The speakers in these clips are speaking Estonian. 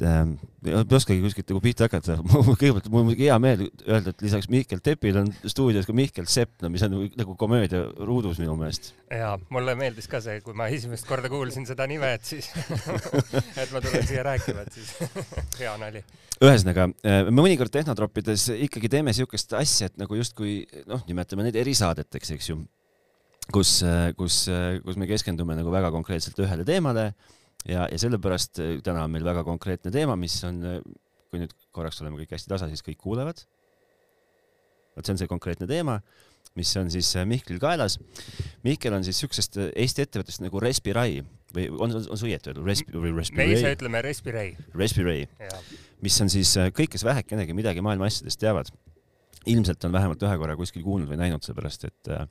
et ähm, ei oskagi kuskilt nagu pihta hakata. kõigepealt mul on hea meel öelda, et lisaks Mihkel Tepil on stuudios ka Mihkel Sepp, no mis on nagu, nagu komöödia ruudus minu meelest. ja mulle meeldis ka see, kui ma esimest korda kuulsin seda nime, et siis et ma tulen siia rääkima, et siis hea nali. ühesõnaga, äh, me mõnikord Tehnotroppides ikkagi teeme siukest asja, et nagu justkui noh, nimetame neid erisaadeteks, eks ju, kus, äh, kus, äh, kus me keskendume nagu väga konkreetselt ühele teemale ja, ja sellepärast äh, täna on meil väga konkreetne teema, mis on, äh, kui nüüd korraks oleme kõik hästi tasa, siis kõik kuulevad. vot see on see konkreetne teema, mis on siis äh, Mihklil kaelas. Mihkel on siis siuksest Eesti ettevõttest nagu Respirai või on, on, on see õieti öeldud Resp-, või Respirai? me ise ütleme Respirai. Respirai, mis on siis kõik, kes vähekenegi midagi maailma asjadest teavad, ilmselt on vähemalt ühe korra kuskil kuulnud või näinud, seepärast et äh,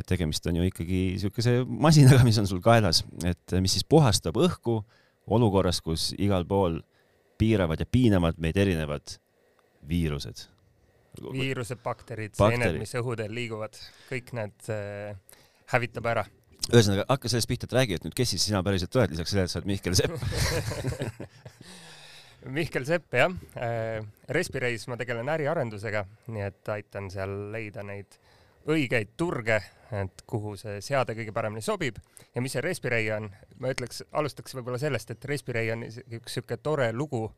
et tegemist on ju ikkagi niisuguse masinaga, mis on sul kaelas, et mis siis puhastab õhku olukorras, kus igal pool piiravad ja piinavad meid erinevad viirused. viirused, bakterid, seened, mis õhuteel liiguvad, kõik need äh, hävitab ära. ühesõnaga, hakka sellest pihta, et räägi, et nüüd, kes siis sina päriselt oled, lisaks sellele, et sa oled Mihkel Sepp Mihkel Sepp, jah. Äh, Respireis ma tegelen äriarendusega, nii et aitan seal leida neid õigeid turge, et kuhu see seade kõige paremini sobib. Ja mis see Respiray on, ma ütleks, alustaks võib-olla sellest, et Respiray on üks sihuke tore lugu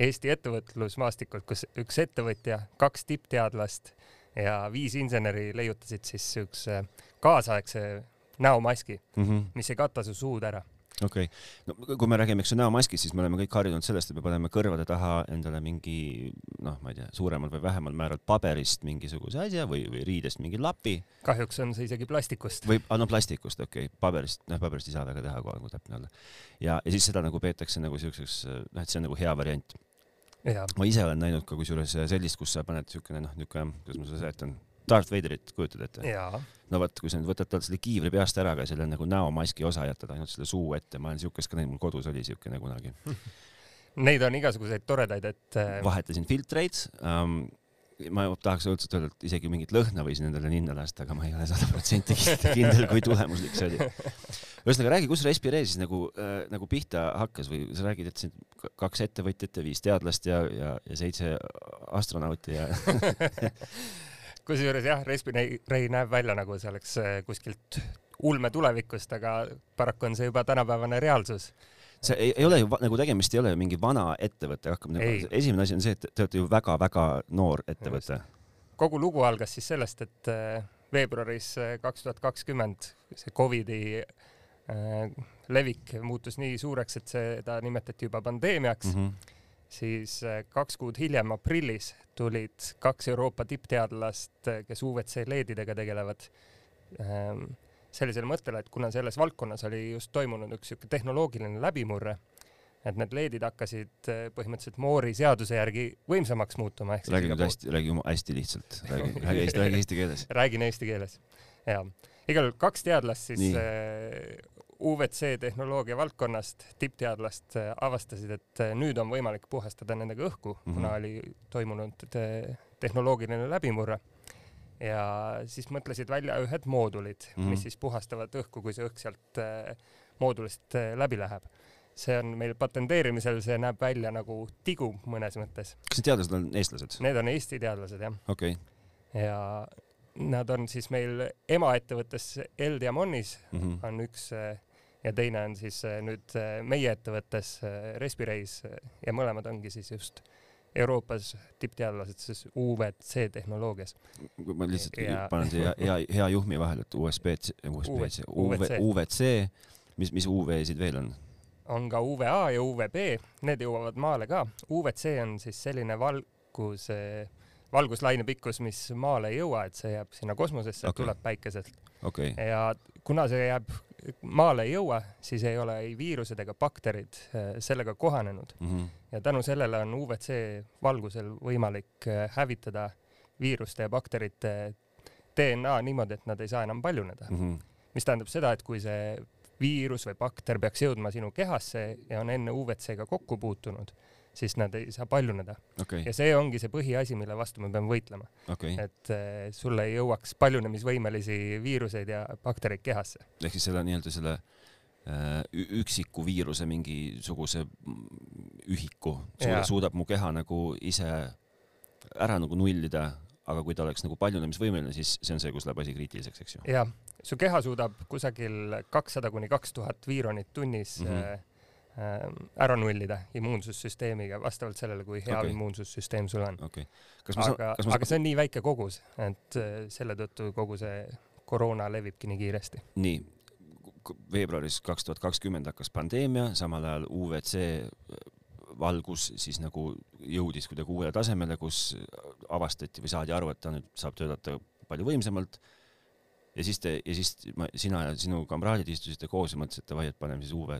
Eesti ettevõtlusmaastikult, kus üks ettevõtja, kaks tippteadlast ja viis inseneri leiutasid siis siukse kaasaegse näomaski mm, -hmm. mis ei kata su suud ära okei okay., no kui me räägime, eks ju, näomaskist, siis me oleme kõik harjunud sellest, et me paneme kõrvade taha endale mingi noh, ma ei tea, suuremal või vähemal määral paberist mingisuguse asja või, või riidest mingi lapi. kahjuks on see isegi plastikust. või, no plastikust, okei okay., paberist, noh, paberist ei saa väga teha kohe, kui täpne olla. ja, ja siis seda nagu peetakse nagu siukseks, noh, et see on nagu hea variant. ma ise olen näinud ka kusjuures sellist, kus sa paned siukene noh, niisugune, kuidas ma seda seletan Darth Vaderit kujutad ette? no vot, kui sa nüüd võtad talt selle kiivri peast ära, aga selle nagu näomaski osa jätad ainult selle suu ette, ma olen siukest ka näinud, mul kodus oli siuke kunagi Neid on igasuguseid toredaid, et äh.... vahetasin filtreid um, ma tahaks õudselt öelda, et isegi mingit lõhna võisin endale ninna lasta, aga ma ei ole sada protsenti kindel, kui tulemuslik see oli. ühesõnaga, räägi, kus Respire siis nagu äh,, nagu pihta hakkas või sa räägid, et siin kaks ettevõtjat ja viis teadlast ja, ja, ja seitse astronauti ja kusjuures jah, Respirei näeb välja nagu see oleks äh, kuskilt ulme tulevikust, aga paraku on see juba tänapäevane reaalsus. see ei, ei ole ju nagu tegemist ei ole ju mingi vana ettevõte, hakkab nagu, esimene asi on see, et te olete ju väga-väga noor ettevõte. kogu lugu algas siis sellest, et äh, veebruaris äh, kaks tuhat kakskümmend see Covidi levik muutus nii suureks, et seda nimetati juba pandeemiaks mm. -hmm siis kaks kuud hiljem, aprillis, tulid kaks Euroopa tippteadlast, kes UVC LED-idega tegelevad, ähm, sellisele mõttele, et kuna selles valdkonnas oli just toimunud üks niisugune tehnoloogiline läbimurre, et need LED-id hakkasid äh, põhimõtteliselt Moori seaduse järgi võimsamaks muutuma. räägi nüüd hästi, räägi hästi lihtsalt, räägi, räägi eesti, räägi eesti keeles. räägin eesti keeles, jaa. igal juhul kaks teadlast siis Nii. Äh, UVC tehnoloogia valdkonnast tippteadlast äh, avastasid, et äh, nüüd on võimalik puhastada nendega õhku mm, -hmm. kuna oli toimunud te tehnoloogiline läbimurre. ja siis mõtlesid välja ühed moodulid mm, -hmm. mis siis puhastavad õhku, kui see õhk sealt äh, moodulist läbi läheb. see on meil patenteerimisel, see näeb välja nagu tigu mõnes mõttes. kas need teadlased on eestlased? Need on Eesti teadlased, jah. okei okay. ja nad on siis meil emaettevõttes Eldiamonis mm -hmm. on üks ja teine on siis äh, nüüd äh, meie ettevõttes äh, Respireis ja mõlemad ongi siis just Euroopas tippteadlased siis UVC tehnoloogias. ma lihtsalt ja... panen siia hea, hea juhmi vahele, et USB, USB, UVC, UVC, mis, mis UV-sid veel on? on ka UVA ja UVB, need jõuavad maale ka. UVC on siis selline valguse, valguslaine pikkus, mis maale ei jõua, et see jääb sinna kosmosesse okay., tuleb päikeselt okay.. ja kuna see jääb maale ei jõua, siis ei ole ei viirused ega bakterid äh, sellega kohanenud mm. -hmm. ja tänu sellele on UVC valgusel võimalik äh, hävitada viiruste ja bakterite DNA niimoodi, et nad ei saa enam paljuneda mm. -hmm. mis tähendab seda, et kui see viirus või bakter peaks jõudma sinu kehasse ja on enne UVC-ga kokku puutunud, siis nad ei saa paljuneda okay.. ja see ongi see põhiasi, mille vastu me peame võitlema okay.. et äh, sulle ei jõuaks paljunemisvõimelisi viiruseid ja baktereid kehasse. ehk siis selle nii-öelda selle äh, üksiku viiruse mingisuguse ühiku suudab, suudab mu keha nagu ise ära nagu nullida, aga kui ta oleks nagu paljunemisvõimeline, siis see on see, kus läheb asi kriitiliseks, eks ju. jah, su keha suudab kusagil kakssada kuni kaks tuhat viironit tunnis mm. -hmm. Ära nullida immuunsussüsteemiga vastavalt sellele, kui hea okay. immuunsussüsteem sul on. okay.. aga, ma aga see on nii väike kogus, et äh, selle tõttu kogu see koroona levibki nii kiiresti. nii, veebruaris kaks tuhat kakskümmend hakkas pandeemia, samal ajal UVC valgus siis nagu jõudis kuidagi uuele tasemele, kus avastati või saadi aru, et ta nüüd saab töötada palju võimsamalt. ja siis te ja siis ma, sina ja sinu kamraadid istusite koos ja mõtlesite, vai et paneme siis UV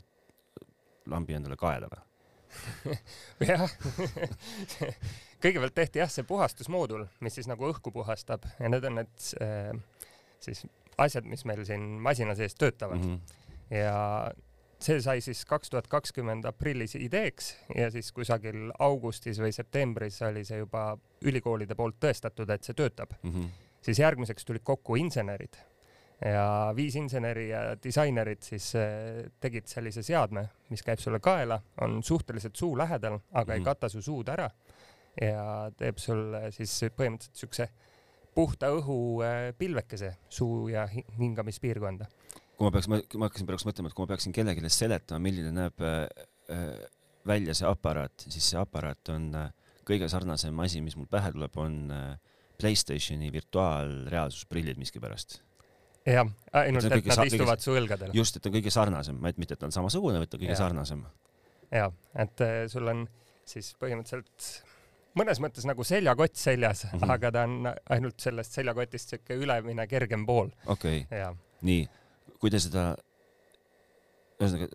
lambi endale kaela või? jah, kõigepealt tehti jah, see puhastusmoodul, mis siis nagu õhku puhastab ja need on need äh, siis asjad, mis meil siin masina sees töötavad mm. -hmm. ja see sai siis kaks tuhat kakskümmend aprillis ideeks ja siis kusagil augustis või septembris oli see juba ülikoolide poolt tõestatud, et see töötab. Mm -hmm. siis järgmiseks tulid kokku insenerid ja viis inseneri ja disainerit siis äh, tegid sellise seadme, mis käib sulle kaela, on suhteliselt suu lähedal, aga mm. ei Mhm. kata su suud ära ja teeb sulle siis põhimõtteliselt siukse puhta õhu äh, pilvekese suu ja hi- hingamispiirkonda. kui ma peaks, ma hakkasin praegu mõtlema, et kui ma peaksin kellelegi seletama, milline näeb äh, äh, välja see aparaat, siis see aparaat on äh, kõige sarnasem asi, mis mul pähe tuleb, on äh, Playstationi virtuaalreaalsusprillid miskipärast. jah, ainult et kõige nad kõige- istuvad su õlgadel. just, et on kõige sarnasem, mitte et ta on samasugune, vaid ta on kõige Jaa. sarnasem. ja, et äh, sul on siis põhimõtteliselt mõnes mõttes nagu seljakott seljas mm. -hmm. aga ta on ainult sellest seljakotist siuke ülemine kergem pool okei okay., ja nii, kui te seda, ühesõnaga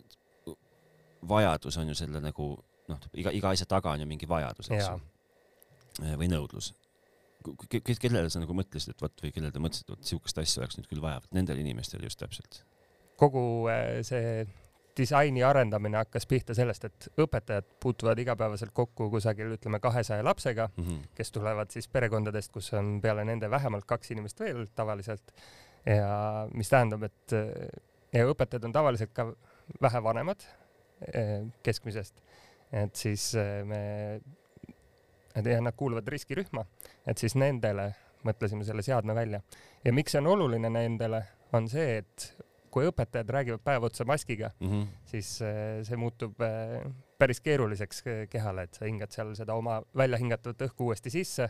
vajadus on ju selle nagu noh, iga, iga asja taga on ju mingi vajadus, eks ju. või nõudlus. Kellele sa nagu mõtlesid, et vot või kellele te mõtlesite, et vot siukest asja oleks nüüd küll vaja, vot nendel inimestel just täpselt. kogu äh, see disaini arendamine hakkas pihta sellest, et õpetajad puutuvad igapäevaselt kokku kusagil ütleme kahesaja lapsega, mm. -hmm. kes tulevad siis perekondadest, kus on peale nende vähemalt kaks inimest veel tavaliselt ja mis tähendab, et äh, ja õpetajad on tavaliselt ka vähe vanemad äh, keskmisest, et siis äh, me, ja nad kuuluvad riskirühma, et siis nendele mõtlesime selle seadme välja ja miks see on oluline nendele, on see, et kui õpetajad räägivad päev otsa maskiga, Mm -hmm. siis äh, see muutub äh, päris keeruliseks äh, kehale, et sa hingad seal seda oma välja hingatavat õhku uuesti sisse,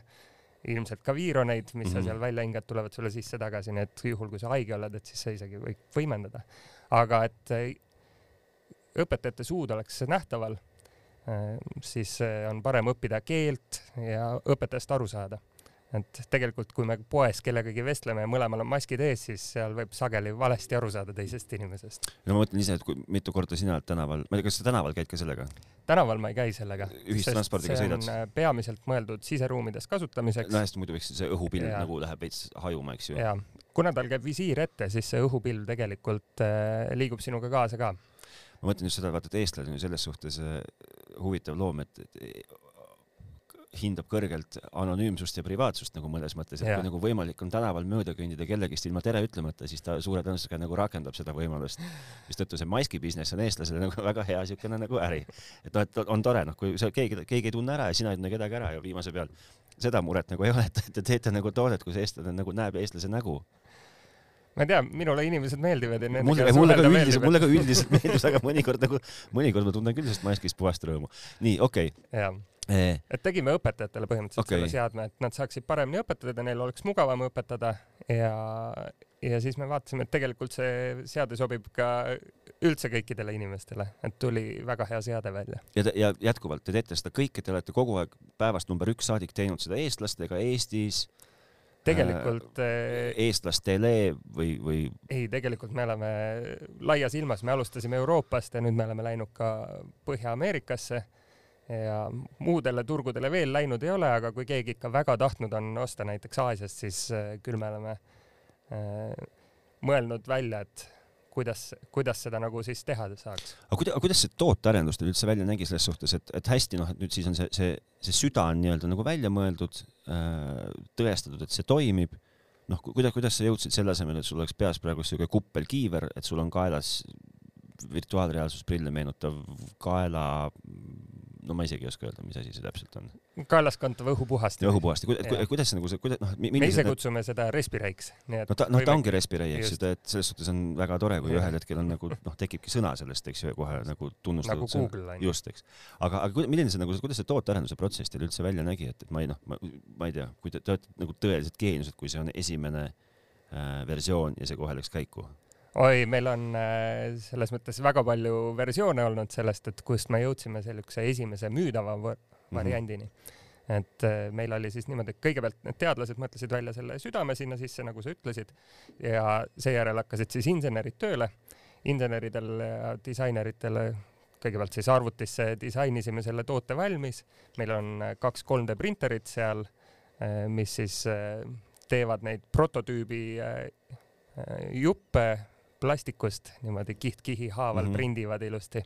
ilmselt ka viironeid, mis mm -hmm. sa Mhm. seal välja hingad, tulevad sulle sisse tagasi, nii et juhul, kui sa haige oled, et siis sa isegi võid võimendada. aga et õpetajate suud oleks nähtaval, siis äh, on parem õppida keelt ja õpetajast aru saada. et tegelikult, kui me poes kellegagi vestleme ja mõlemal on maskid ees, siis seal võib sageli valesti aru saada teisest inimesest. no ma mõtlen ise, et kui mitu korda sina oled tänaval, ma ei tea, kas sa tänaval käid ka sellega? tänaval ma ei käi sellega. Ühistranspordiga see on sõidad? äh, peamiselt mõeldud siseruumides kasutamiseks no hästi, muidu võiks see õhupilv Jaa. nagu läheb veits hajuma, eks ju. ja kuna tal käib visiir ette, siis see õhupilv tegelikult äh, liigub sinuga kaasa ka. Ma mõtlen just seda, vaata, et eestlased on ju selles suhtes äh, huvitav loom, et, et hindab kõrgelt anonüümsust ja privaatsust nagu mõnes mõttes, et Jaa. kui nagu võimalik on tänaval mööda kõndida kellegist ilma tere ütlemata, siis ta suure tõenäosusega nagu rakendab seda võimalust. mistõttu see maski business on eestlasele nagu väga hea siukene nagu äri. et noh, et on tore, noh, kui sa keegi, keegi ei tunne ära ja sina ei tunne kedagi ära ja viimase peal seda muret nagu ei ole, et te teete nagu toodet, kus eestlane nagu näeb eestlase nägu. Ma ei tea, minule inimesed meeldivad ja mulle, nendega mulle ka suhelda üldiselt, mulle ka üldiselt meeldis, aga mõnikord nagu, mõnikord ma tunnen küll sellest maskist puhast rõõmu. nii, okei okay.. et tegime õpetajatele põhimõtteliselt okay. selle seadme, et nad saaksid paremini õpetada, neil oleks mugavam õpetada ja, ja siis me vaatasime, et tegelikult see seade sobib ka üldse kõikidele inimestele, et tuli väga hea seade välja. ja, ja jätkuvalt te teete seda kõike, te olete kogu aeg päevast number üks saadik teinud seda eestlastega Eestis, tegelikult äh, eestlastele või, või ei, tegelikult me oleme laias ilmas, me alustasime Euroopast ja nüüd me oleme läinud ka Põhja-Ameerikasse. Ja muudele turgudele veel läinud ei ole, aga kui keegi ikka väga tahtnud on osta näiteks Aasiast, siis äh, küll me oleme äh, mõelnud välja, et kuidas, kuidas seda nagu siis teha saaks. aga kuidas, kuidas see tootearendus teil üldse välja nägi selles suhtes, et, et hästi noh, et nüüd siis on see, see, see süda on nii-öelda nagu välja mõeldud, tõestatud, et see toimib noh, kuidas, kuidas sa jõudsid selle asemel, et sul oleks peas praegu siuke kuppelkiiver, et sul on kaelas virtuaalreaalsusprille meenutav kaela no ma isegi ei oska öelda, mis asi see täpselt on. kaelas kantav õhupuhastamine. õhupuhastamine Ku,, kuidas see nagu see, kuidas noh. me ise kutsume need... seda respireiks. no ta, noh, ta ongi respirei, eks ju, et selles suhtes on väga tore, kui ühel hetkel on nagu noh, tekibki sõna sellest, eks ju, kohe nagu tunnustatud. nagu Google on ju. just, eks. aga, aga milline see nagu, kuidas see tootearenduse protsess teil üldse välja nägi, et, et ma ei noh, ma, ma ei tea, kui te, te olete nagu tõelised geeniused, kui see on esimene äh, versioon ja see kohe läks käiku oi, meil on äh, selles mõttes väga palju versioone olnud sellest, et kust me jõudsime sellise esimese müüdava mhm. variandini mm. -hmm. et äh, meil oli siis niimoodi, et kõigepealt need teadlased mõtlesid välja selle südame sinna sisse, nagu sa ütlesid, ja seejärel hakkasid siis insenerid tööle. inseneridel ja disaineritel kõigepealt siis arvutisse disainisime selle toote valmis. meil on äh, kaks 3D printerit seal, mis siis teevad neid prototüübi juppe plastikust niimoodi kiht-kihi haaval mm -hmm. prindivad ilusti.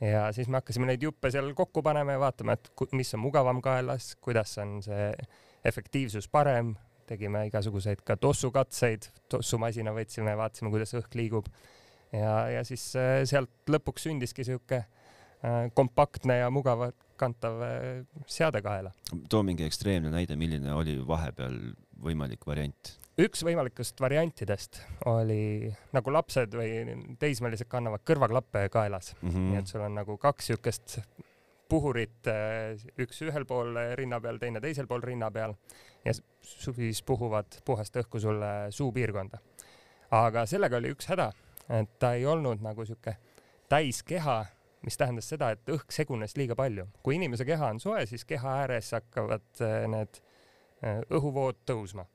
ja siis me hakkasime neid juppe seal kokku panema ja vaatama, et mis on mugavam kaelas, kuidas on see efektiivsus parem, tegime igasuguseid ka tossukatseid, tossumasina võtsime, vaatasime, kuidas õhk liigub. ja, ja siis äh, sealt lõpuks sündiski sihuke äh, kompaktne ja mugavalt kantav äh, seade kaela. too mingi ekstreemne näide, milline oli vahepeal võimalik variant? üks võimalikust variantidest oli nagu lapsed või teismelised kannavad kõrvaklappe kaelas mm, -hmm. nii et sul on nagu kaks siukest puhurit, eh, üks ühel pool rinna peal, teine teisel pool rinna peal ja siis puhuvad puhast õhku sulle suupiirkonda. aga sellega oli üks häda, et ta ei olnud nagu sihuke täiskeha, mis tähendas seda, et õhk segunes liiga palju. kui inimese keha on soe, siis keha ääres hakkavad eh, need eh, õhuvood tõusma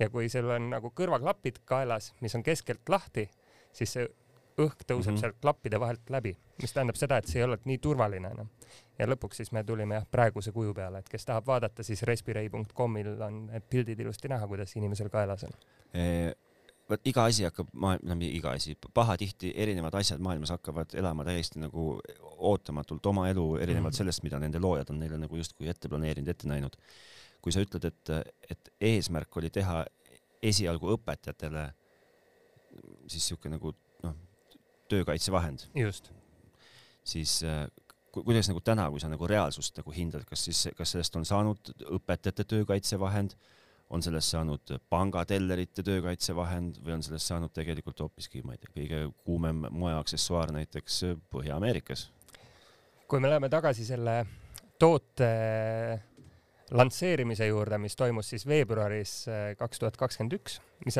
ja kui sul on nagu kõrvaklapid kaelas, mis on keskelt lahti, siis see õhk tõuseb mm -hmm. sealt klappide vahelt läbi, mis tähendab seda, et see ei ole nii turvaline enam. ja lõpuks siis me tulime jah praeguse kuju peale, et kes tahab vaadata, siis respirei.com'il on pildid ilusti näha, kuidas inimesel kaelas on e vot iga asi hakkab maailm, no iga asi, pahatihti erinevad asjad maailmas hakkavad elama täiesti nagu ootamatult oma elu, erinevalt -hmm. sellest, mida nende loojad on neile nagu justkui ette planeerinud, ette näinud kui sa ütled, et, et eesmärk oli teha esialgu õpetajatele siis sihuke nagu noh, töökaitsevahend. just. siis äh, kuidas nagu täna, kui sa nagu reaalsust nagu hindad, kas siis, kas sellest on saanud õpetajate töökaitsevahend, on sellest saanud pangatellerite töökaitsevahend või on sellest saanud tegelikult hoopiski, ma ei tea, kõige kuumem moeaksessuaar näiteks Põhja-Ameerikas? kui me läheme tagasi selle toote lansseerimise juurde, mis toimus siis veebruaris äh, kaks tuhat kakskümmend üks, mis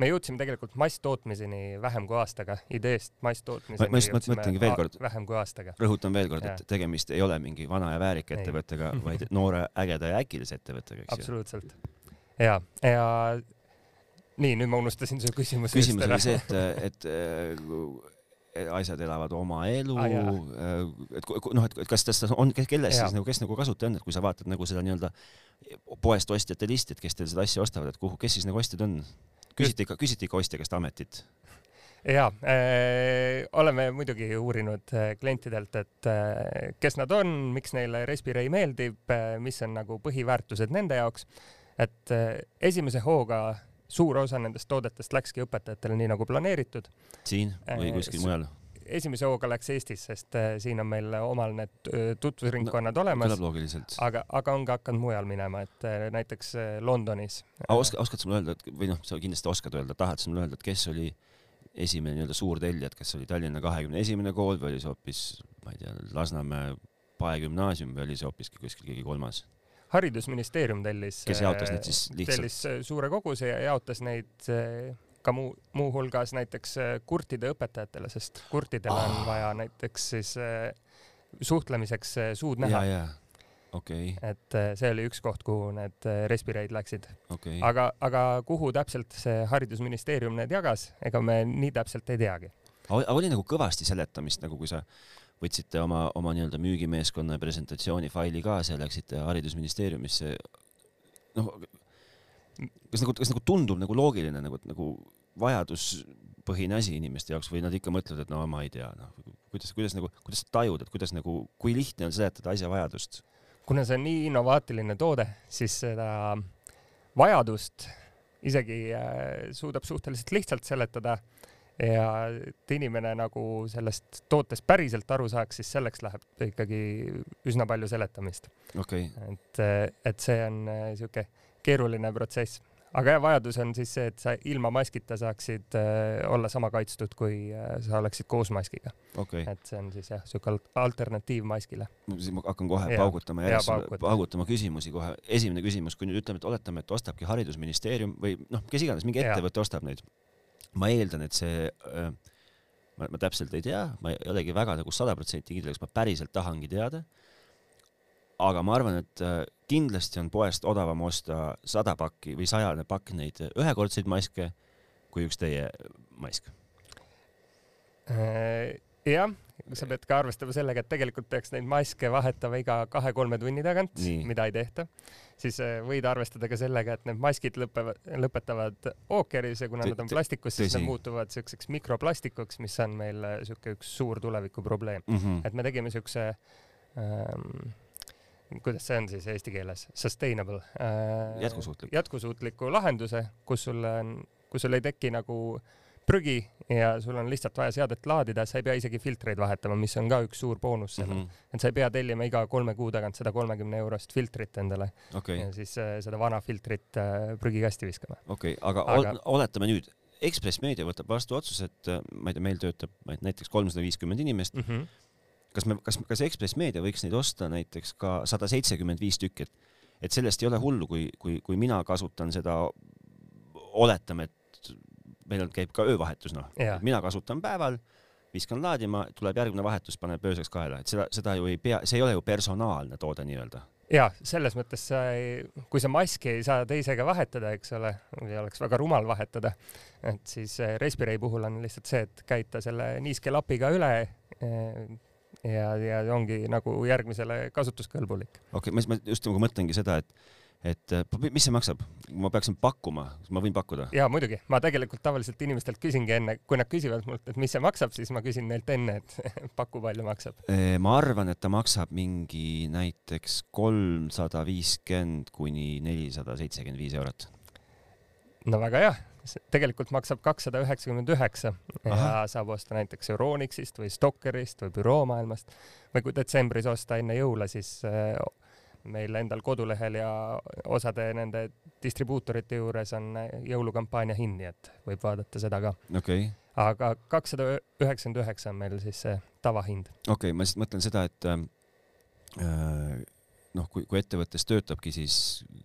me jõudsime tegelikult masstootmiseni vähem kui aastaga, ideest masstootmiseni ma, ma, mõtlengi veel kord, vähem kui aastaga. rõhutan veel kord, et tegemist ei ole mingi vana ja väärika ettevõttega, vaid noore, ägeda ja äkilise ettevõttega, eks ju. absoluutselt. ja, ja nii, nüüd ma unustasin su küsimuse. küsimus oli see, et, et asjad elavad oma elu ah,, et noh, et kas tas on, kelles siis nagu, kes nagu kasutaja on, et kui sa vaatad nagu seda nii-öelda poest ostjate listi, et kes teil seda asja ostavad, et kuhu, kes siis nagu ostjad on? küsiti ikka, küsiti ikka ostja käest ametit? ja äh, oleme muidugi uurinud äh, klientidelt, et äh, kes nad on, miks neile Respirei meeldib äh,, mis on nagu põhiväärtused nende jaoks. et äh, esimese hooga suur osa nendest toodetest läkski õpetajatele nii nagu planeeritud. siin või äh, kuskil mujal? esimese hooga läks Eestis, sest äh, siin on meil omal need äh, tutvusringkonnad no, olemas. kõlab loogiliselt. aga, aga on ka hakanud mujal minema, et näiteks Londonis. oskad, oskad sa mulle öelda, et või noh, sa kindlasti oskad öelda, tahad sa mulle öelda, et kes oli esimene nii-öelda suur tellija, et kas oli Tallinna kahekümne esimene kool või oli see hoopis, ma ei tea, Lasnamäe Pae gümnaasium või oli see hoopiski kuskil keegi kolmas? Haridusministeerium tellis. kes jaotas neid siis lihtsalt? tellis äh, suure koguse ja jaotas neid äh, ka muu, muuhulgas näiteks äh, kurtide õpetajatele, sest kurtidel oh. on vaja näiteks siis suhtlemiseks suud näha. Okay. et see oli üks koht, kuhu need respireid läksid okay.. aga, aga kuhu täpselt see haridusministeerium need jagas, ega me nii täpselt ei teagi. oli nagu kõvasti seletamist, nagu kui sa võtsite oma, oma nii-öelda müügimeeskonna presentatsioonifaili kaasa ja läksite haridusministeeriumisse. noh, kas nagu, kas nagu tundub nagu loogiline nagu, nagu vajaduspõhine asi inimeste jaoks või nad ikka mõtlevad, et no ma ei tea, noh, kuidas, kuidas nagu, kuidas sa tajud, et kuidas nagu, kui lihtne on seletada asja vajadust? kuna see on nii innovaatiline toode, siis seda vajadust isegi äh, suudab suhteliselt lihtsalt seletada ja et inimene nagu sellest tootest päriselt aru saaks, siis selleks läheb ikkagi üsna palju seletamist. okay.. et, et see on niisugune keeruline protsess aga jah, vajadus on siis see, et sa ilma maskita saaksid äh, olla sama kaitstud, kui äh, sa oleksid koos maskiga okay.. et see on siis jah, siuke alternatiiv maskile. siis ma hakkan kohe ja, paugutama järjest, paugutama küsimusi kohe. esimene küsimus, kui nüüd ütleme, et oletame, et ostabki Haridusministeerium või noh, kes iganes, mingi ettevõte ostab neid. Ma eeldan, et see äh, ma, ma täpselt ei tea, ma ei olegi väga nagu sada protsenti kindel, kas ma päriselt tahangi teada aga ma arvan, et kindlasti on poest odavam osta sada pakki või sajane pakk neid ühekordseid maske kui üks teie mask. Äh, jah, sa pead ka arvestama sellega, et tegelikult peaks neid maske vahetama iga kahe-kolme tunni tagant, mida ei tehta. siis äh, võid arvestada ka sellega, et need maskid lõpevad, lõpetavad ookeris ja kuna nad on plastikust, siis nad muutuvad siukseks mikroplastikuks, mis on meil siuke üks suur tulevikuprobleem mm. -hmm. et me tegime siukse ähm, kuidas see on siis eesti keeles, sustainable äh,. jätkusuutlik. jätkusuutliku lahenduse, kus sul on, kus sul ei teki nagu prügi ja sul on lihtsalt vaja seadet laadida, sa ei pea isegi filtreid vahetama, mis on ka üks suur boonus sellel mm. -hmm. et sa ei pea tellima iga kolme kuu tagant seda kolmekümne eurost filtrit endale okay. ja siis äh, seda vana filtrit äh, prügikasti viskama. okei okay,, aga, aga... oletame nüüd, Ekspress Meedia võtab vastu otsuse, et äh, ma ei tea, meil töötab näiteks kolmsada viiskümmend inimest mm. -hmm kas me, kas, kas Ekspress Meedia võiks neid osta näiteks ka sada seitsekümmend viis tükki, et et sellest ei ole hullu, kui, kui, kui mina kasutan seda, oletame, et meil on, käib ka öövahetus, noh, mina kasutan päeval, viskan laadima, tuleb järgmine vahetus, paneb ööseks kaela, et seda, seda ju ei pea, see ei ole ju personaalne toode nii-öelda. Ja selles mõttes sa ei, kui sa maski ei saa teisega vahetada, eks ole, või oleks väga rumal vahetada, et siis Respirei puhul on lihtsalt see, et käid ta selle niiske lapiga üle ja, ja ongi nagu järgmisele kasutuskõlbulik. okei okay,, ma, ma just nagu mõtlengi seda, et et mis see maksab, ma peaksin pakkuma, ma võin pakkuda? ja muidugi, ma tegelikult tavaliselt inimestelt küsingi enne, kui nad küsivad mult, et mis see maksab, siis ma küsin neilt enne, et paku palju maksab. ma arvan, et ta maksab mingi näiteks kolmsada viiskümmend kuni nelisada seitsekümmend viis eurot. no väga hea tegelikult maksab kakssada üheksakümmend üheksa ja saab osta näiteks Euronixist või Stockerist või büroomaailmast või kui detsembris osta enne jõule, siis äh, meil endal kodulehel ja osade nende distribuutorite juures on jõulukampaania hind, nii et võib vaadata seda ka okay.. aga kakssada üheksakümmend üheksa on meil siis see tavahind. okei okay,, ma lihtsalt mõtlen seda, et äh, noh, kui, kui ettevõttes töötabki, siis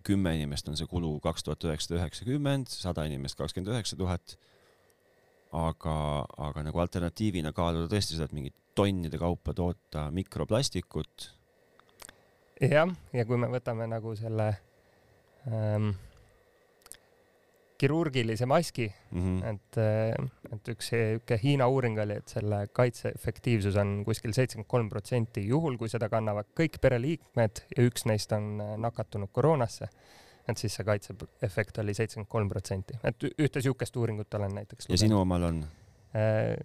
kümme inimest on see kulu kaks tuhat üheksasada üheksakümmend, sada inimest kakskümmend üheksa tuhat. aga, aga nagu alternatiivina kaaluda tõesti seda, et mingit tonnide kaupa toota mikroplastikut. Jah, ja kui me võtame nagu selle ähm, kirurgilise maski mm, -hmm. et, eh, et üks sihuke Hiina uuring oli, et selle kaitse efektiivsus on kuskil seitsekümmend kolm protsenti, juhul kui seda kannavad kõik pereliikmed ja üks neist on eh, nakatunud koroonasse, et siis see kaitseefekt oli seitsekümmend kolm protsenti, et ühte sihukest uuringut olen näiteks. ja sinu omal on? Eh,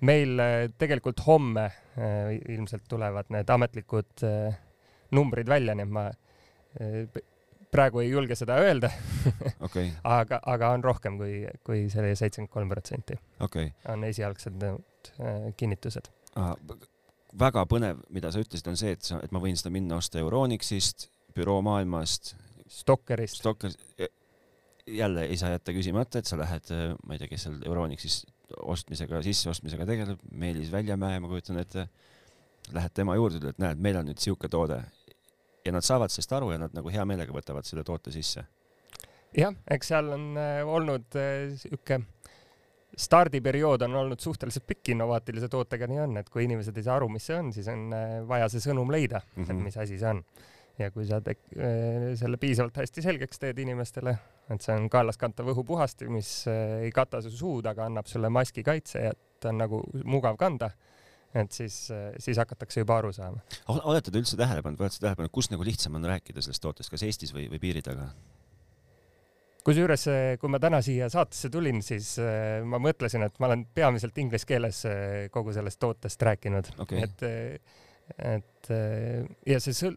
meil tegelikult homme ilmselt tulevad need ametlikud numbrid välja, nii et ma praegu ei julge seda öelda okay. aga, aga on rohkem kui, kui selle seitsekümmend kolm protsenti. Okay. on esialgsed äh, kinnitused ah,. väga põnev, mida sa ütlesid, on see, et sa, et ma võin seda minna osta Euronixist, büroomaailmast. Stockerist. Stocker, jälle ei saa jätta küsimata, et sa lähed, äh, ma ei tea, kes seal Euronixis ostmisega, sisseostmisega tegeleb, Meelis Väljamäe, ma kujutan ette. Lähed tema juurde, ütled, näed, meil on nüüd sihuke toode ja nad saavad sellest aru ja nad nagu hea meelega võtavad selle toote sisse. jah, eks seal on äh, olnud äh, sihuke stardiperiood on olnud suhteliselt pikk innovaatilise tootega, nii on, et kui inimesed ei saa aru, mis see on, siis on äh, vaja see sõnum leida mm, -hmm. et mhm. mis asi see on. ja kui sa tek, selle piisavalt hästi selgeks teed inimestele, et see on kaelaskantav õhupuhastiv, mis ei kata su suud, aga annab sulle maski kaitse ja et on nagu mugav kanda et siis, siis hakatakse juba aru saama. olete te üldse tähele pannud, olete tähele pannud, kus nagu lihtsam on rääkida sellest tootest, kas Eestis või, või piiri taga? kusjuures, kui ma täna siia saatesse tulin, siis äh, ma mõtlesin, et ma olen peamiselt inglise keeles äh, kogu sellest tootest rääkinud okay., et, et ja see sõl-,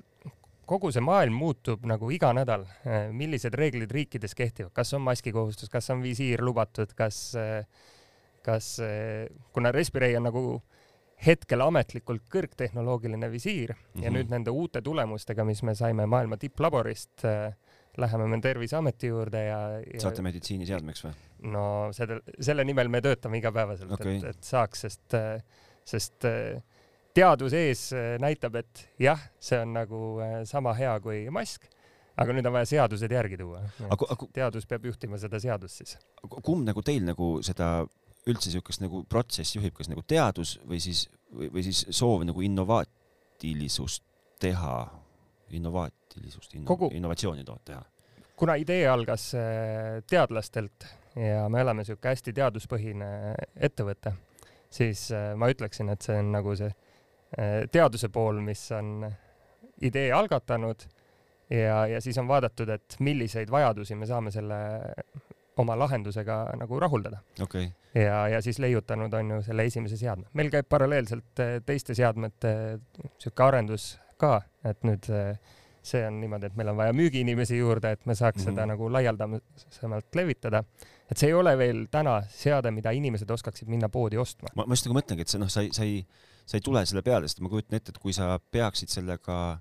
kogu see maailm muutub nagu iga nädal. millised reeglid riikides kehtivad, kas on maskikohustus, kas on visiir lubatud, kas äh, kas, kuna Respirei on nagu hetkel ametlikult kõrgtehnoloogiline visiir mm -hmm. ja Mhm. nüüd nende uute tulemustega, mis me saime maailma tipplaborist äh,, läheme me Terviseameti juurde ja, ja saate meditsiiniseadmeks või? no selle, selle nimel me töötame igapäevaselt Okei. et, et saaks, sest, sest äh, teadus ees äh, näitab, et jah, see on nagu äh, sama hea kui mask, aga nüüd on vaja seadused järgi tuua. teadus peab juhtima seda seadust siis. kumb nagu teil nagu seda üldse siukest nagu protsessi juhib, kas nagu teadus või siis, või, või siis soov nagu innovaatilisust teha, innovaatilisust inno,, Kogu- innovatsiooni teha? kuna idee algas äh, teadlastelt ja me oleme niisugune hästi teaduspõhine ettevõte, siis äh, ma ütleksin, et see on nagu see äh, teaduse pool, mis on idee algatanud ja, ja siis on vaadatud, et milliseid vajadusi me saame selle oma lahendusega nagu rahuldada okay., ja, ja siis leiutanud on ju selle esimese seadme. meil käib paralleelselt eh, teiste seadmete sihuke arendus ka, et nüüd eh, see on niimoodi, et meil on vaja müügiinimesi juurde, et me saaks mm -hmm. seda Mhm. nagu laialdasemalt levitada. et see ei ole veel täna seade, mida inimesed oskaksid minna poodi ostma. ma, ma just nagu mõtlengi, et see noh, sa ei, sa ei, sa ei tule selle peale, sest ma kujutan ette, et kui sa peaksid sellega,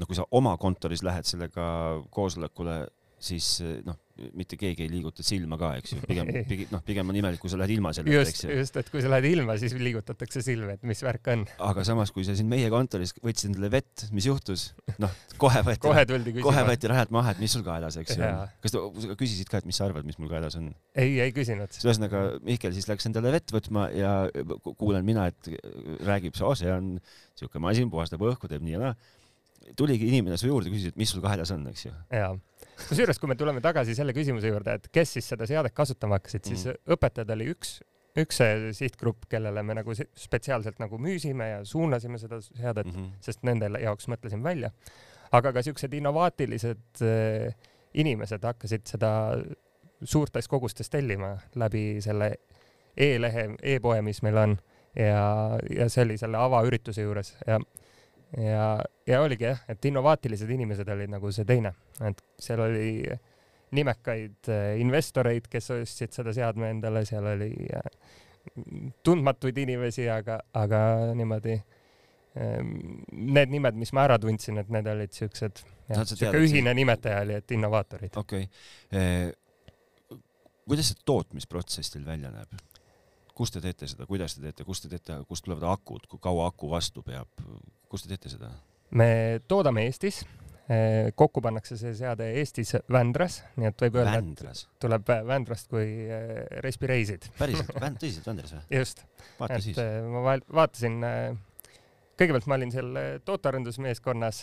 no kui sa oma kontoris lähed sellega koosolekule, siis noh, mitte keegi ei liiguta silma ka, eks ju, pigem, pigem noh, pigem on imelik, kui sa lähed ilma selleta, eks ju. just, et kui sa lähed ilma, siis liigutatakse silmi, et mis värk on. aga samas, kui sa siin meie kontoris võtsid endale vett, mis juhtus? noh, kohe võeti, kohe tuldi kohe küsima. võeti rajalt maha, et mis sul kaelas, eks ju kas sa küsisid ka, et mis sa arvad, mis mul kaelas on? ei, ei küsinud. ühesõnaga Mihkel siis läks endale vett võtma ja ku- kuulen mina, et räägib, oo see on siuke masin, puhastab õhku, teeb nii ja naa. tuligi inimene su juurde, küsis, et mis sul kaelas on, eks ju. kusjuures, kui me tuleme tagasi selle küsimuse juurde, et kes siis seda seadet kasutama hakkasid, siis Mhm. õpetajad oli üks, üks see sihtgrupp, kellele me nagu si- spetsiaalselt nagu müüsime ja suunasime seda seadet, Mhm. sest nende jaoks mõtlesime välja. aga ka siuksed innovaatilised äh, inimesed hakkasid seda suurtes kogustes tellima läbi selle e-lehe e, e-poe, mis meil on ja, ja see oli selle avaürituse juures ja ja, ja oligi jah, et innovaatilised inimesed olid nagu see teine, et seal oli nimekaid äh, investoreid, kes ostsid seda seadme endale, seal oli äh, tundmatuid inimesi, aga, aga niimoodi ähm, need nimed, mis ma ära tundsin, et need olid siuksed, siuke ühine nimetaja oli, et innovaatorid. okei okay.. kuidas see tootmisprotsess teil välja näeb? Kus te teete seda, kuidas te teete, kust te teete, kust tulevad akud, kui kaua aku vastu peab, kus te teete seda? me toodame Eestis, kokku pannakse see seade Eestis Vändras, nii et võib öelda, et Vändras, tuleb Vändrast kui äh, respireisid. päriselt, tõsiselt Vändras või? just, vaata et siis. ma val- vaatasin, kõigepealt ma olin seal tootearendusmeeskonnas,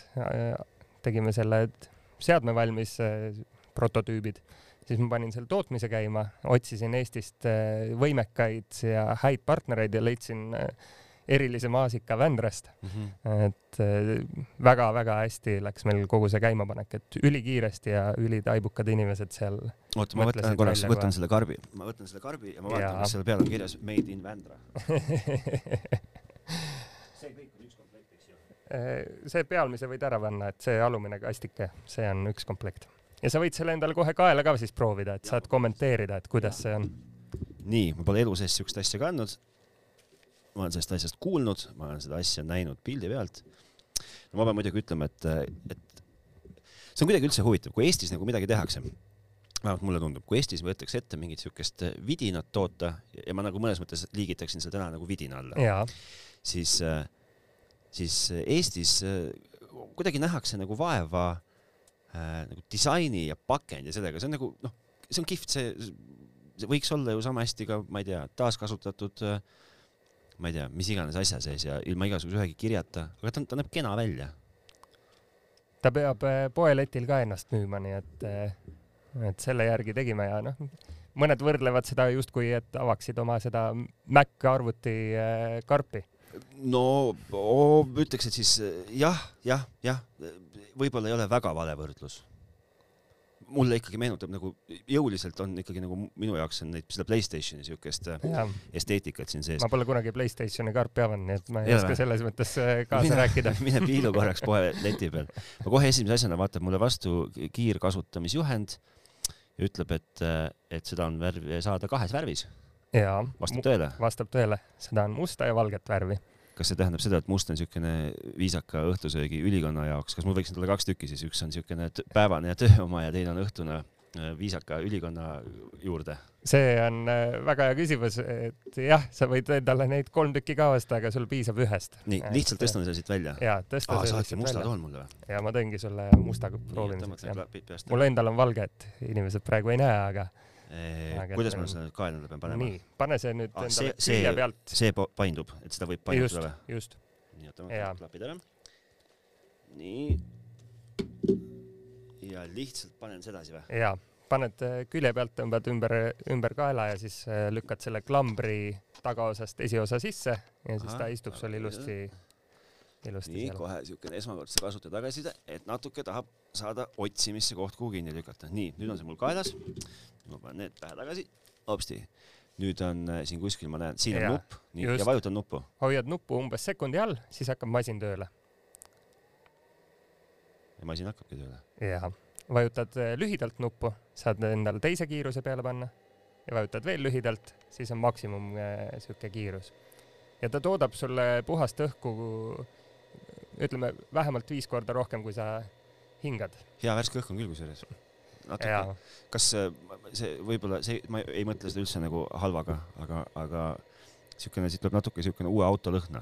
tegime selle seadme valmis, prototüübid, siis ma panin selle tootmise käima, otsisin Eestist äh, võimekaid ja häid partnereid ja leidsin äh, erilise maasika Vändrast, Mhm. et väga-väga hästi läks meil kogu see käimapanek, et ülikiiresti ja ülitaibukad inimesed seal. oota, ma võtan korraks, võtan selle karbi, ma võtan selle karbi ja ma vaatan, Jaa. kas seal peal on kirjas Made in Vändra. see kõik on üks komplekt, eks ju? see pealmise võid ära panna, et see alumine kastike, see on üks komplekt. Ja sa võid selle endale kohe kaela ka siis proovida, et saad kommenteerida, et kuidas see on. nii, ma pole elu sees siukest asja kandnud. ma olen sellest asjast kuulnud, ma olen seda asja näinud pildi pealt. no ma pean muidugi ütlema, et, et see on kuidagi üldse huvitav, kui Eestis nagu midagi tehakse, vähemalt mulle tundub, kui Eestis võetakse ette mingit siukest vidinat toota ja ma nagu mõnes mõttes liigitaksin seda täna nagu vidina alla, siis, siis Eestis kuidagi nähakse nagu vaeva äh, nagu disaini ja pakendi ja sellega, see on nagu noh, see on kihvt, see, see võiks olla ju sama hästi ka, ma ei tea, taaskasutatud äh, ma ei tea, mis iganes asja sees ja ilma igasuguse ühegi kirjata, aga ta, ta näeb kena välja. ta peab äh, poeletil ka ennast müüma, nii et, et selle järgi tegime ja noh, mõned võrdlevad seda justkui, et avaksid oma seda Mac arvuti äh, karpi. No oo, ütleks, et siis äh, jah, jah, jah, võib-olla ei ole väga vale võrdlus. mulle ikkagi meenutab nagu jõuliselt on ikkagi nagu minu jaoks on neid seda Playstationi siukest äh, esteetikat siin sees ma. pole kunagi Playstationi karpi avanud, nii et ma ei ole oska selles mõttes äh, kaasa mine, rääkida. mine piilu korraks poe leti peal. ma kohe esimese asjana vaatab mulle vastu kiirkasutamisjuhend ja ütleb, et, et seda on värv, saada kahes värvis. jaa, vastab tõele? vastab tõele, seda on musta ja valget värvi. kas see tähendab seda, et must on niisugune viisaka õhtusöögi ülikonna jaoks, kas mul võiks olla kaks tükki siis, üks on niisugune päevane ja töö oma ja teine on õhtune äh, viisaka ülikonna juurde? see on äh, väga hea küsimus, et jah, sa võid endale neid kolm tükki ka osta, aga sul piisab ühest. nii, lihtsalt tõstan selle siit välja. jaa, tõsta see saadki lihtsalt musta välja. toon mulle või? ja ma tõingi sulle musta proovimiseks, mul endal on valge, et inimesed praegu ei näe, aga kuidas et ma seda nüüd kaenlale pean panema? nii, pane see nüüd Ah, endale külje pealt. see paindub, et seda võib just painutada või?, just. nii, oota, ma Jaa. panen klapid ära. nii. ja lihtsalt panen sedasi või? ja paned äh, külje pealt, tõmbad ümber, ümber kaela ja siis äh, lükkad selle klambri tagaosast esiosa sisse ja siis Ahah, ta istub sul ilusti, ilusti nii, seal. kohe siukene esmakordse kasutaja tagasiside, et natuke tahab saada otsimisse koht, kuhu kinni lükata. nii, nüüd on see mul kaelas. Ma panen need pähe tagasi, hopsti. nüüd on äh, siin kuskil, ma näen, siin on Jaa, nupp, nii, ja vajutan nuppu. hoiad nuppu umbes sekundi all, siis hakkab masin tööle. ja masin hakkabki tööle. ja vajutad äh, lühidalt nuppu, saad endale teise kiiruse peale panna ja vajutad veel lühidalt, siis on maksimum äh, sihuke kiirus. ja ta toodab sulle puhast õhku, ütleme vähemalt viis korda rohkem, kui sa hingad. hea värske õhk on küll kusjuures. Natuke kas äh, see võib-olla see, ma ei mõtle seda üldse nagu halvaga, aga, aga siukene, siit tuleb natuke siukene uue auto lõhna,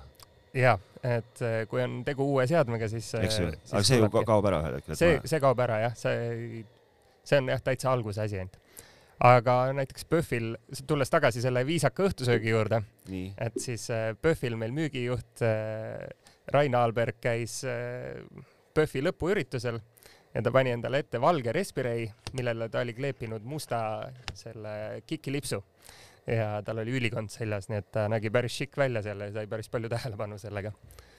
ja et äh, kui on tegu uue seadmega, siis. eks ju, aga see ju ka- kaob ära ühel hetkel. see, see kaob ära jah, see, see on jah täitsa alguse asi ainult. aga näiteks PÖFFil, tulles tagasi selle viisaka õhtusöögi juurde, et siis äh, PÖFFil meil müügijuht äh, Rain Aalberg käis äh, PÖFFi lõpuüritusel ja ta pani endale ette valge Respirei, millele ta oli kleepinud musta selle kikilipsu ja tal oli ülikond seljas, nii et ta nägi päris šikk välja seal ja sai päris palju tähelepanu sellega.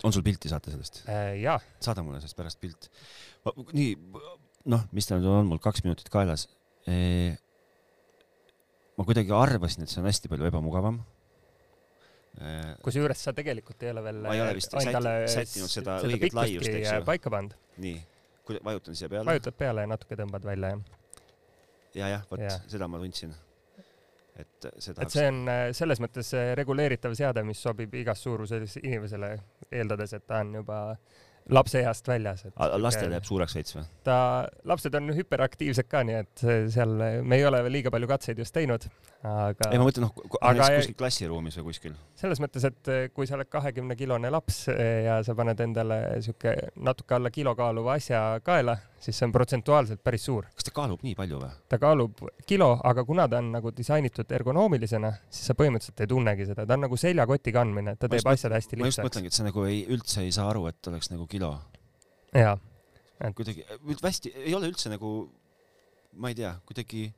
on sul pilti saata sellest? ja, saada mulle sellest pärast pilt. nii, noh, mis ta nüüd on mul kaks minutit kaelas e,. ma kuidagi arvasin, et see on hästi palju ebamugavam kusjuures sa tegelikult ei ole veel Ma ei ole vist sätti- endale sättinud s- seda õiget laiust, eks ju. paika pannud. nii, vajutan siia peale. vajutad peale ja natuke tõmbad välja jah. ja, jah, vot Jah. seda ma tundsin. et seda et see on äh, selles mõttes äh, reguleeritav seade, mis sobib igas suuruses inimesele, eeldades, et ta on juba lapseeast väljas. lastel jääb suureks veits või? ta, lapsed on hüperaktiivsed ka, nii et seal me ei ole veel liiga palju katseid just teinud, aga ei, ma mõtlen, noh, Aga kuskil klassiruumis või kuskil. selles mõttes, et äh, kui sa oled kahekümne kilone laps äh, ja sa paned endale sihuke natuke alla kilo kaaluva asja kaela, siis see on protsentuaalselt päris suur. kas ta kaalub nii palju või? ta kaalub kilo, aga kuna ta on nagu disainitud ergonoomilisena, siis sa põhimõtteliselt ei tunnegi seda, ta on nagu seljakoti kandmine, et ta Ma teeb asjad hästi ma just lihtsaks. mõtlengi, et sa nagu ei, üldse ei saa aru, et oleks nagu kilo. jaa, kuidagi, hästi, ei ole üldse nagu, ma ei tea, kuidagi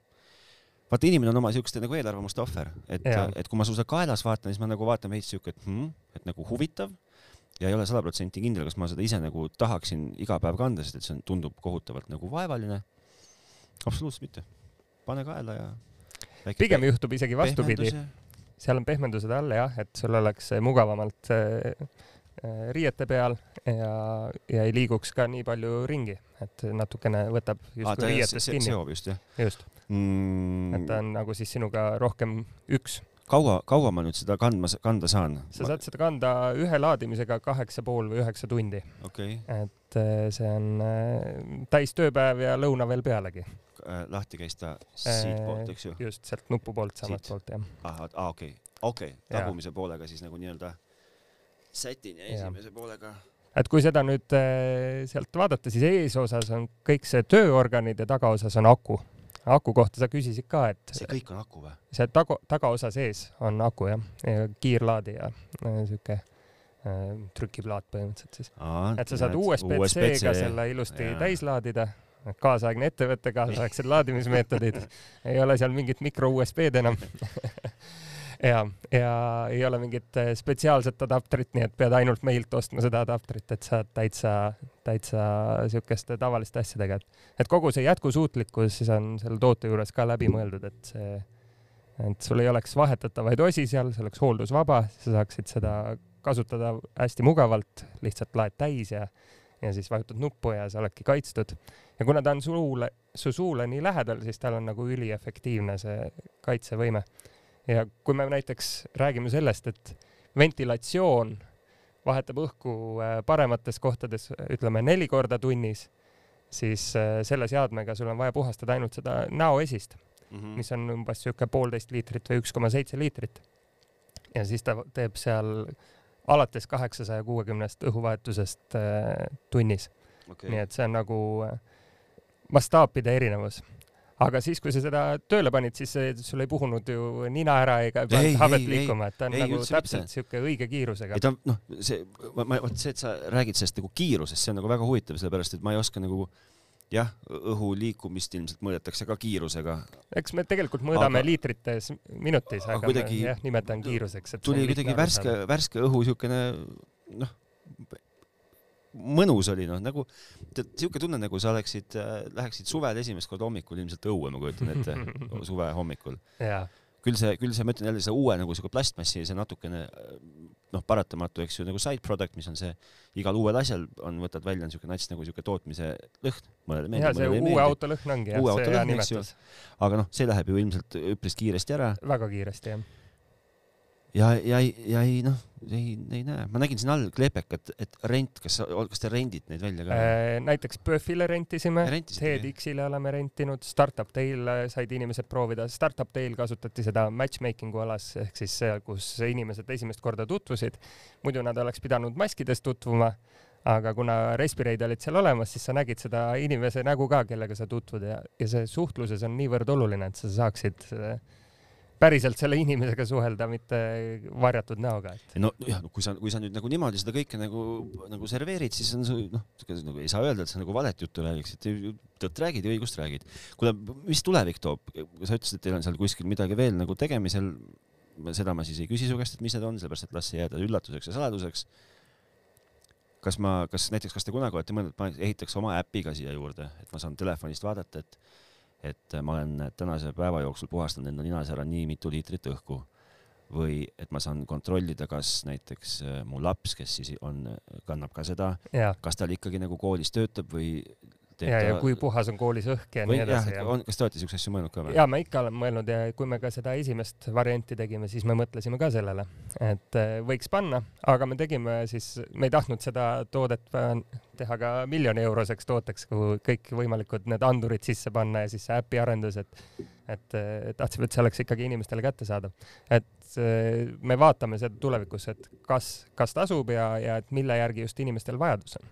vaata, inimene on oma siukeste nagu eelarvamuste ohver, et et kui ma seda kaelas vaatan, siis ma nagu vaatan veits siuke, et hmm, et nagu huvitav ja ei ole sada protsenti kindel, kas ma seda ise nagu tahaksin iga päev kanda, sest et see on, tundub kohutavalt nagu vaevaline. absoluutselt mitte. pane kaela ja. pigem juhtub isegi vastupidi, seal on pehmendused all jah, et sul oleks mugavamalt äh, äh, riiete peal ja, ja ei liiguks ka nii palju ringi, et natukene võtab justkui riietest kinni, seob just jah just, mm, et ta on nagu siis sinuga rohkem üks. kaua, kaua ma nüüd seda kandma, kanda saan? sa saad seda kanda ühe laadimisega kaheksa pool või üheksa tundi, okei et äh, see on äh, täis tööpäev ja lõuna veel pealegi, okay., lahti käis ta siitpoolt, eks ju? just sealt nupu poolt, samalt poolt jah. ahah, aa okei okay., okei okay., tagumise poolega siis nagu nii-öelda sätin ja esimese poolega. et kui seda nüüd äh, sealt vaadata, siis eesosas on kõik see tööorganid ja tagaosas on aku. Aku kohta sa küsisid ka, et see kõik on aku või? see taga, tagaosa sees on aku jah, kiirlaadija, sihuke äh, trükiplaat põhimõtteliselt siis. et sa saad USB-C-ga selle ilusti Jaa. täis laadida, kaasaegne ettevõte, kaasaegsed laadimismeetodid, ei ole seal mingit mikro USB-d enam ja, ja ei ole mingit äh, spetsiaalset adapterit, nii et pead ainult meilt ostma seda adapterit, et saad täitsa, täitsa siukeste tavaliste asjadega, et, et kogu see jätkusuutlikkus siis on selle toote juures ka läbi mõeldud, et see, et sul ei oleks vahetatavaid osi seal, see oleks hooldusvaba, sa saaksid seda kasutada hästi mugavalt, lihtsalt laed täis ja, ja siis vajutad nuppu ja sa oledki kaitstud. ja kuna ta on suule, su suule nii lähedal, siis tal on nagu üliefektiivne see kaitsevõime ja kui me näiteks räägime sellest, et ventilatsioon vahetab õhku äh, paremates kohtades, ütleme neli korda tunnis, siis äh, selle seadmega sul on vaja puhastada ainult seda näoesist mm, -hmm. mis on umbes sihuke poolteist liitrit või üks koma seitse liitrit. ja siis ta teeb seal alates kaheksasaja kuuekümnest õhuvahetusest äh, tunnis okay.. nii et see on nagu mastaapide erinevus aga siis, kui sa seda tööle panid, siis sul ei puhunud ju nina ära ega ei pannud habet liikuma, et ta on ei, nagu täpselt sihuke õige kiirusega. ei ta noh, see, ma, vot see, et sa räägid sellest nagu kiirusest, see on nagu väga huvitav, sellepärast et ma ei oska nagu jah, õhu liikumist ilmselt mõõdetakse ka kiirusega. eks me tegelikult mõõdame aga, liitrites minutis, aga, aga kuidagi, jah, nimetan kiiruseks. tuli kuidagi värske, värske õhu siukene noh, mõnus oli noh, nagu tead, siuke tunne, nagu sa oleksid äh,, läheksid suvel esimest korda hommikul ilmselt õue, ma kujutan ette suve hommikul. küll see, küll see, ma ütlen jälle see uue nagu siuke plastmassi, see natukene noh, paratamatu, eks ju, nagu side product, mis on see igal uuel asjal on, võtad välja, on siuke nats nagu siuke tootmise lõhn. mõnele meeldib, ei meeldi. uue auto lõhn ongi jah, see hea nimetus. aga noh, see läheb ju ilmselt üpris kiiresti ära. väga kiiresti jah ja, ja, ja ei noh, ei, ei näe, ma nägin siin all kleepekat, et rent, kas, kas te rendite neid välja ka? Äh,? näiteks PÖFFile rentisime, TEDx-ile oleme rentinud, Startup Dail said inimesed proovida, Startup Dail kasutati seda matchmaking'u alas ehk siis seal, kus inimesed esimest korda tutvusid. muidu nad oleks pidanud maskides tutvuma, aga kuna respireid olid seal olemas, siis sa nägid seda inimese nägu ka, kellega sa tutvud. Ja, ja see suhtluses on niivõrd oluline, et sa saaksid äh, päriselt selle inimesega suhelda, mitte varjatud näoga et.... no jah, kui sa, kui sa nüüd nagu niimoodi seda kõike nagu, nagu serveerid, siis on see noh, nagu ei saa öelda, et sa nagu valet juttu räägiks, et tõtt räägid ja õigust räägid. kuule, mis tulevik toob? sa ütlesid, et teil on seal kuskil midagi veel nagu tegemisel. seda ma siis ei küsi su käest, et mis need on, sellepärast et las see jääda üllatuseks ja saladuseks. kas ma, kas näiteks, kas te kunagi olete mõelnud, et ma ehitaks oma äpi ka siia juurde, et ma saan telefonist vaadata, et et ma olen tänase päeva jooksul puhastanud enda ninas ära nii mitu liitrit õhku või et ma saan kontrollida, kas näiteks äh, mu laps, kes siis on, kannab ka seda, kas tal ikkagi nagu koolis töötab või ja, ja kui puhas on koolis õhk ja või, nii edasi. kas te olete siukseid asju mõelnud ka või? ja ma ikka olen mõelnud ja kui me ka seda esimest varianti tegime, siis me mõtlesime ka sellele, et äh, võiks panna, aga me tegime siis, me ei tahtnud seda toodet teha ka miljoni euroseks tooteks, kuhu kõikvõimalikud need andurid sisse panna ja siis see äpi arendus, et et äh, tahtsime, et see oleks ikkagi inimestele kättesaadav. et äh, me vaatame seda tulevikus, et kas, kas tasub ja, ja et mille järgi just inimestel vajadus on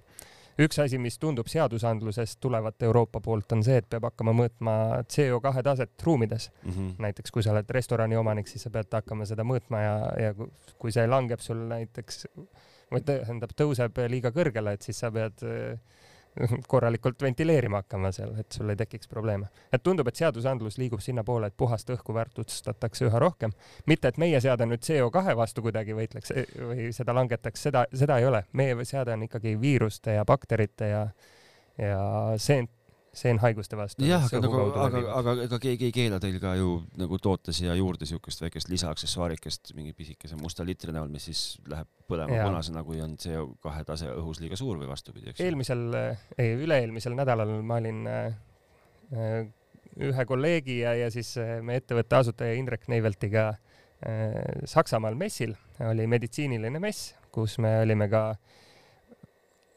üks asi, mis tundub seadusandlusest tulevat Euroopa poolt, on see, et peab hakkama mõõtma CO2 taset ruumides mm. -hmm. näiteks kui sa oled restorani omanik, siis sa pead hakkama seda mõõtma ja, ja kui see langeb sul näiteks või tähendab, tõuseb liiga kõrgele, et siis sa pead äh, korralikult ventileerima hakkama seal, et sul ei tekiks probleeme. et tundub, et seadusandlus liigub sinnapoole, et puhast õhku väärtustatakse üha rohkem. mitte, et meie seade nüüd CO2 vastu kuidagi võitleks e, või seda langetaks, seda, seda ei ole. meie seade on ikkagi viiruste ja bakterite ja, ja seent seenhaiguste vastu. jah, aga nagu, aga, aga ega keegi ei keela teil ka ju nagu toota siia juurde siukest väikest lisaaksessuaarikest mingi pisikese musta litri näol, mis siis läheb põlema punasena, kui on CO2 tase õhus liiga suur või vastupidi, eks. eelmisel, ei üle-eelmisel nädalal ma olin äh, äh, ühe kolleegi ja, ja siis äh, meie ettevõtte asutaja Indrek Neiveltiga äh, Saksamaal messil, oli meditsiiniline mess, kus me olime ka äh,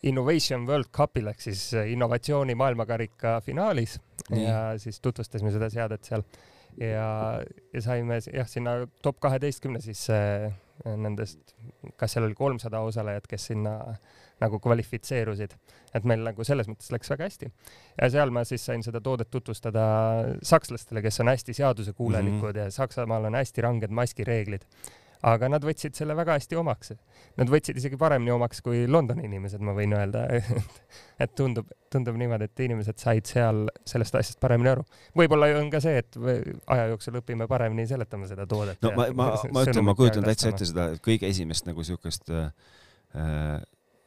Innovation World Cupil ehk siis äh, innovatsiooni maailmakarika finaalis Nii. ja siis tutvustasime seda seadet seal ja, ja saime jah, sinna top kaheteistkümne siis äh, nendest, kas seal oli kolmsada osalejat, kes sinna nagu kvalifitseerusid, et meil nagu selles mõttes läks väga hästi. ja seal ma siis sain seda toodet tutvustada sakslastele, kes on hästi seadusekuulelikud mm -hmm. ja Saksamaal on hästi ranged maskireeglid aga nad võtsid selle väga hästi omaks. Nad võtsid isegi paremini omaks kui Londoni inimesed, ma võin öelda et tundub, tundub niimoodi, et inimesed said seal sellest asjast paremini aru. võib-olla on ka see, et aja jooksul õpime paremini seletama seda toodet. no ma, ma, ma ütlen, ma kujutan täitsa ette seda kõige esimest nagu siukest äh, äh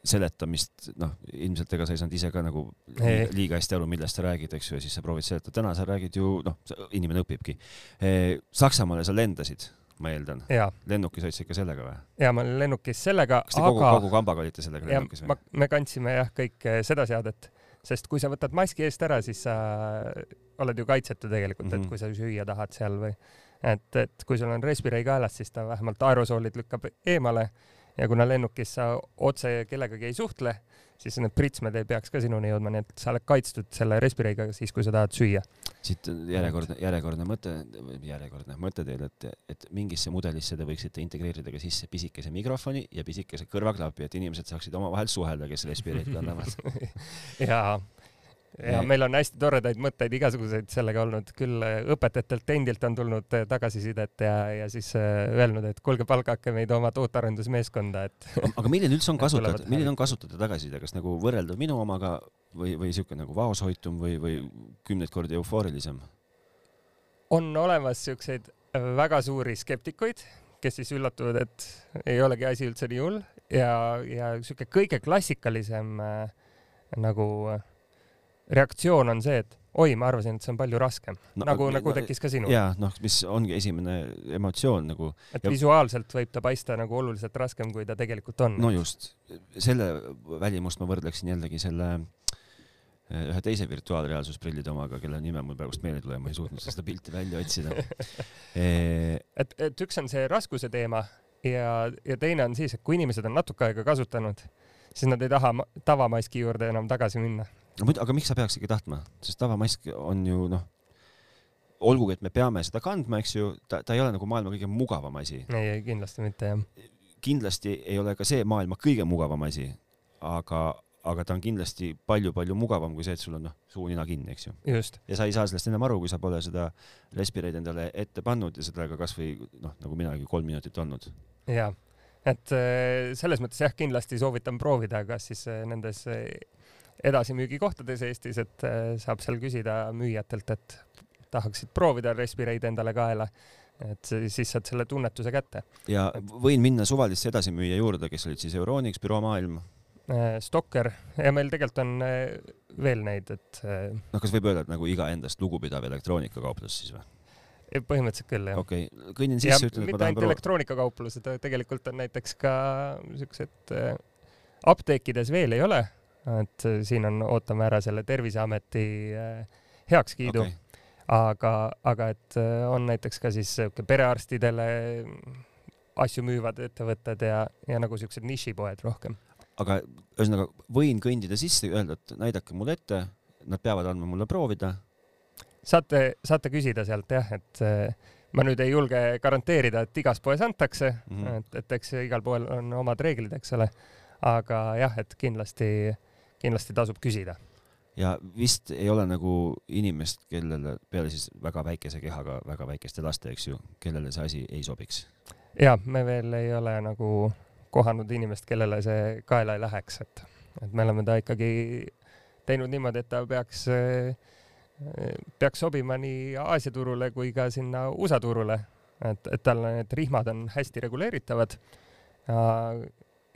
seletamist, noh, ilmselt ega sa ei saanud ise ka nagu liiga, liiga hästi aru, millest sa räägid, eks ju, ja siis sa proovid seletada. täna sa räägid ju, noh, inimene õpibki. Saksamaale sa lendasid ma eeldan. lennukis olid sa ikka sellega või? ja ma olin lennukis sellega, aga. kas te kogu, kogu kambaga olite sellega lennukis või? me kandsime jah, kõik eh, seda seadet, sest kui sa võtad maski eest ära, siis sa oled ju kaitsetu tegelikult mm, -hmm. et mhm. kui sa süüa tahad seal või et, et kui sul on Respirei kaelas, siis ta vähemalt aerosoolid lükkab eemale ja kuna lennukis sa otse kellegagi ei suhtle, siis need pritsmed ei peaks ka sinuni jõudma, nii et sa oled kaitstud selle Respireiga siis, kui sa tahad süüa. Siit järjekordne, järjekordne mõte, järjekordne mõte teile, et, et mingisse mudelisse te võiksite integreerida ka sisse pisikese mikrofoni ja pisikese kõrvaklapi, et inimesed saaksid omavahel suhelda, kes Respireid kannavad jaa ja meil on hästi toredaid mõtteid igasuguseid sellega olnud, küll äh, õpetajatelt endilt on tulnud äh, tagasisidet ja, ja siis äh, öelnud, et kuulge, palgake meid oma tootearendusmeeskonda, et aga milline üldse on kasutajate, milline on kasutajate tagasiside, kas nagu võrreldav minu omaga või, või siuke nagu vaoshoitum või, või kümneid kordi eufoorilisem? on olemas siukseid väga suuri skeptikuid, kes siis üllatuvad, et ei olegi asi üldse nii hull. Ja, ja siuke kõige klassikalisem äh, nagu äh, reaktsioon on see, et oi, ma arvasin, et see on palju raskem no,. nagu no,, nagu tekkis ka sinul. jaa, noh, mis ongi esimene emotsioon nagu. et ja... visuaalselt võib ta paista nagu oluliselt raskem, kui ta tegelikult on. no just, selle välimust ma võrdleksin jällegi selle eh, ühe teise virtuaalreaalsusprillide omaga, kelle nime mul praegust meelde ei tule, ma ei suutnud seda pilti välja otsida e... et, et üks on see raskuse teema ja, ja teine on siis, et kui inimesed on natuke aega kasutanud, siis nad ei taha tavamaski juurde enam tagasi minna aga miks sa peaksidki tahtma, sest tavamask on ju noh, olgugi, et me peame seda kandma, eks ju, ta, ta ei ole nagu maailma kõige mugavam asi. ei, kindlasti mitte jah. kindlasti ei ole ka see maailma kõige mugavam asi, aga, aga ta on kindlasti palju-palju mugavam kui see, et sul on noh, suu-nina kinni, eks ju. ja sa ei saa sellest ennem aru, kui sa pole seda respireid endale ette pannud ja sellega kasvõi noh, nagu minagi kolm minutit olnud. ja, et äh, selles mõttes jah, kindlasti soovitan proovida, kas siis äh, nendes äh, edasimüügikohtades Eestis, et äh, saab seal küsida müüjatelt, et tahaksid proovida respireid endale kaela. et siis saad selle tunnetuse kätte. ja võin minna suvalisse edasimüüja juurde, kes olid siis Euronics, Büroo Maailm? Äh, Stokker ja meil tegelikult on äh, veel neid, et. noh, kas võib öelda, et nagu iga endast lugupidav elektroonikakauplus siis või? põhimõtteliselt küll jah. okei okay., kõnnin sisse, ütlen, et ma tahan. mitte ainult elektroonikauplused, tegelikult on näiteks ka siuksed apteekides veel ei ole et äh, siin on, ootame ära selle Terviseameti äh, heakskiidu okay.. aga, aga et äh, on näiteks ka siis perearstidele asju müüvad ettevõtted ja, ja nagu siuksed nišipoed rohkem. aga ühesõnaga võin kõndida sisse, öelda, et näidake mulle ette, nad peavad andma mulle proovida. saate, saate küsida sealt jah, et ma nüüd ei julge garanteerida, et igas poes antakse mm, -hmm. et, et eks igal pool on omad reeglid, eks ole. aga jah, et kindlasti äh, kindlasti tasub küsida. ja vist ei ole nagu inimest, kellele peale siis väga väikese kehaga väga väikeste laste, eks ju, kellele see asi ei sobiks. ja me veel ei ole nagu kohanud inimest, kellele see kaela ei läheks, et, et me oleme ta ikkagi teinud niimoodi, et ta peaks, peaks sobima nii Aasia turule kui ka sinna USA turule, et, et tal need rihmad on hästi reguleeritavad. ja,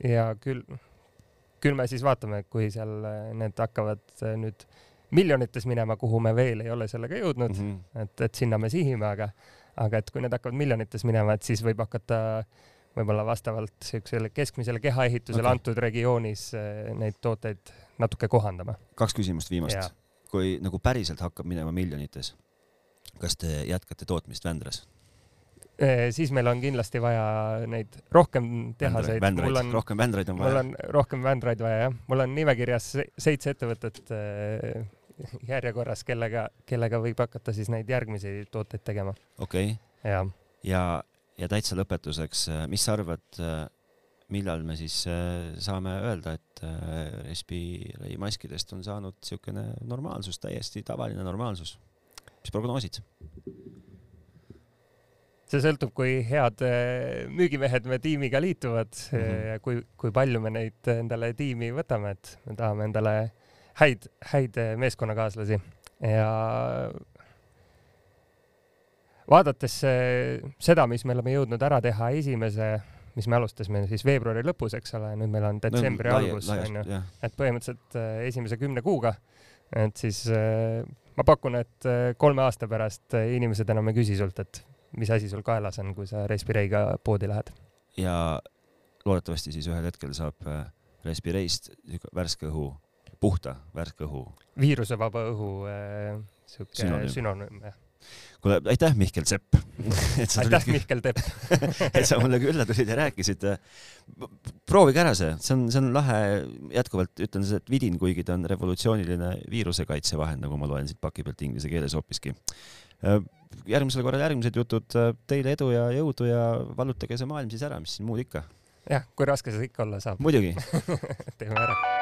ja küll küll me siis vaatame, kui seal äh, need hakkavad äh, nüüd miljonites minema, kuhu me veel ei ole sellega jõudnud mm, -hmm. et, et sinna me sihime, aga, aga et kui need hakkavad miljonites minema, et siis võib hakata võib-olla vastavalt siuksele keskmisele kehaehitusele okay. antud regioonis äh, neid tooteid natuke kohandama. kaks küsimust viimast. kui nagu päriselt hakkab minema miljonites, kas te jätkate tootmist Vändras? Eh, siis meil on kindlasti vaja neid rohkem tehaseid. On, rohkem vändraid on vaja. mul on rohkem vändraid vaja jah, mul on nimekirjas seitse ettevõtet eh, järjekorras, kellega, kellega võib hakata siis neid järgmisi tooteid tegema. okei okay.. ja, ja, ja täitsa lõpetuseks, eh, mis sa arvad, millal me siis saame öelda, et Respiri maskidest on saanud niisugune normaalsus, täiesti tavaline normaalsus? mis prognoosid? See sõltub, kui head äh, müügimehed me tiimiga liituvad mm -hmm. ja kui, kui palju me neid endale tiimi võtame, et me tahame endale häid, häid äh, meeskonnakaaslasi. Ja vaadates seda, mis me oleme jõudnud ära teha esimese, mis me alustasime siis veebruari lõpus, eks ole, nüüd meil on detsembri no, algus onju, et põhimõtteliselt esimese kümne kuuga, et siis ma pakun, et kolme aasta pärast inimesed enam ei küsi sult, et mis asi sul kaelas on, kui sa Respireiga poodi lähed. ja loodetavasti siis ühel hetkel saab äh, Respireist värske õhu, puhta värske õhu. viirusevaba õhu äh, sihuke sünonüüm, jah kuule, aitäh, Mihkel Sepp aitäh, Mihkel Tepp et sa mulle külla tulid ja rääkisid. proovige ära see, see on, see on lahe, jätkuvalt ütlen seda, et vidin, kuigi ta on revolutsiooniline viirusekaitsevahend, nagu ma loen siit paki pealt inglise keeles hoopiski. Järgmisel korral järgmised jutud, teile edu ja jõudu ja vallutage see maailm siis ära, mis siin muud ikka. jah, kui raske see ikka olla saab. muidugi teeme ära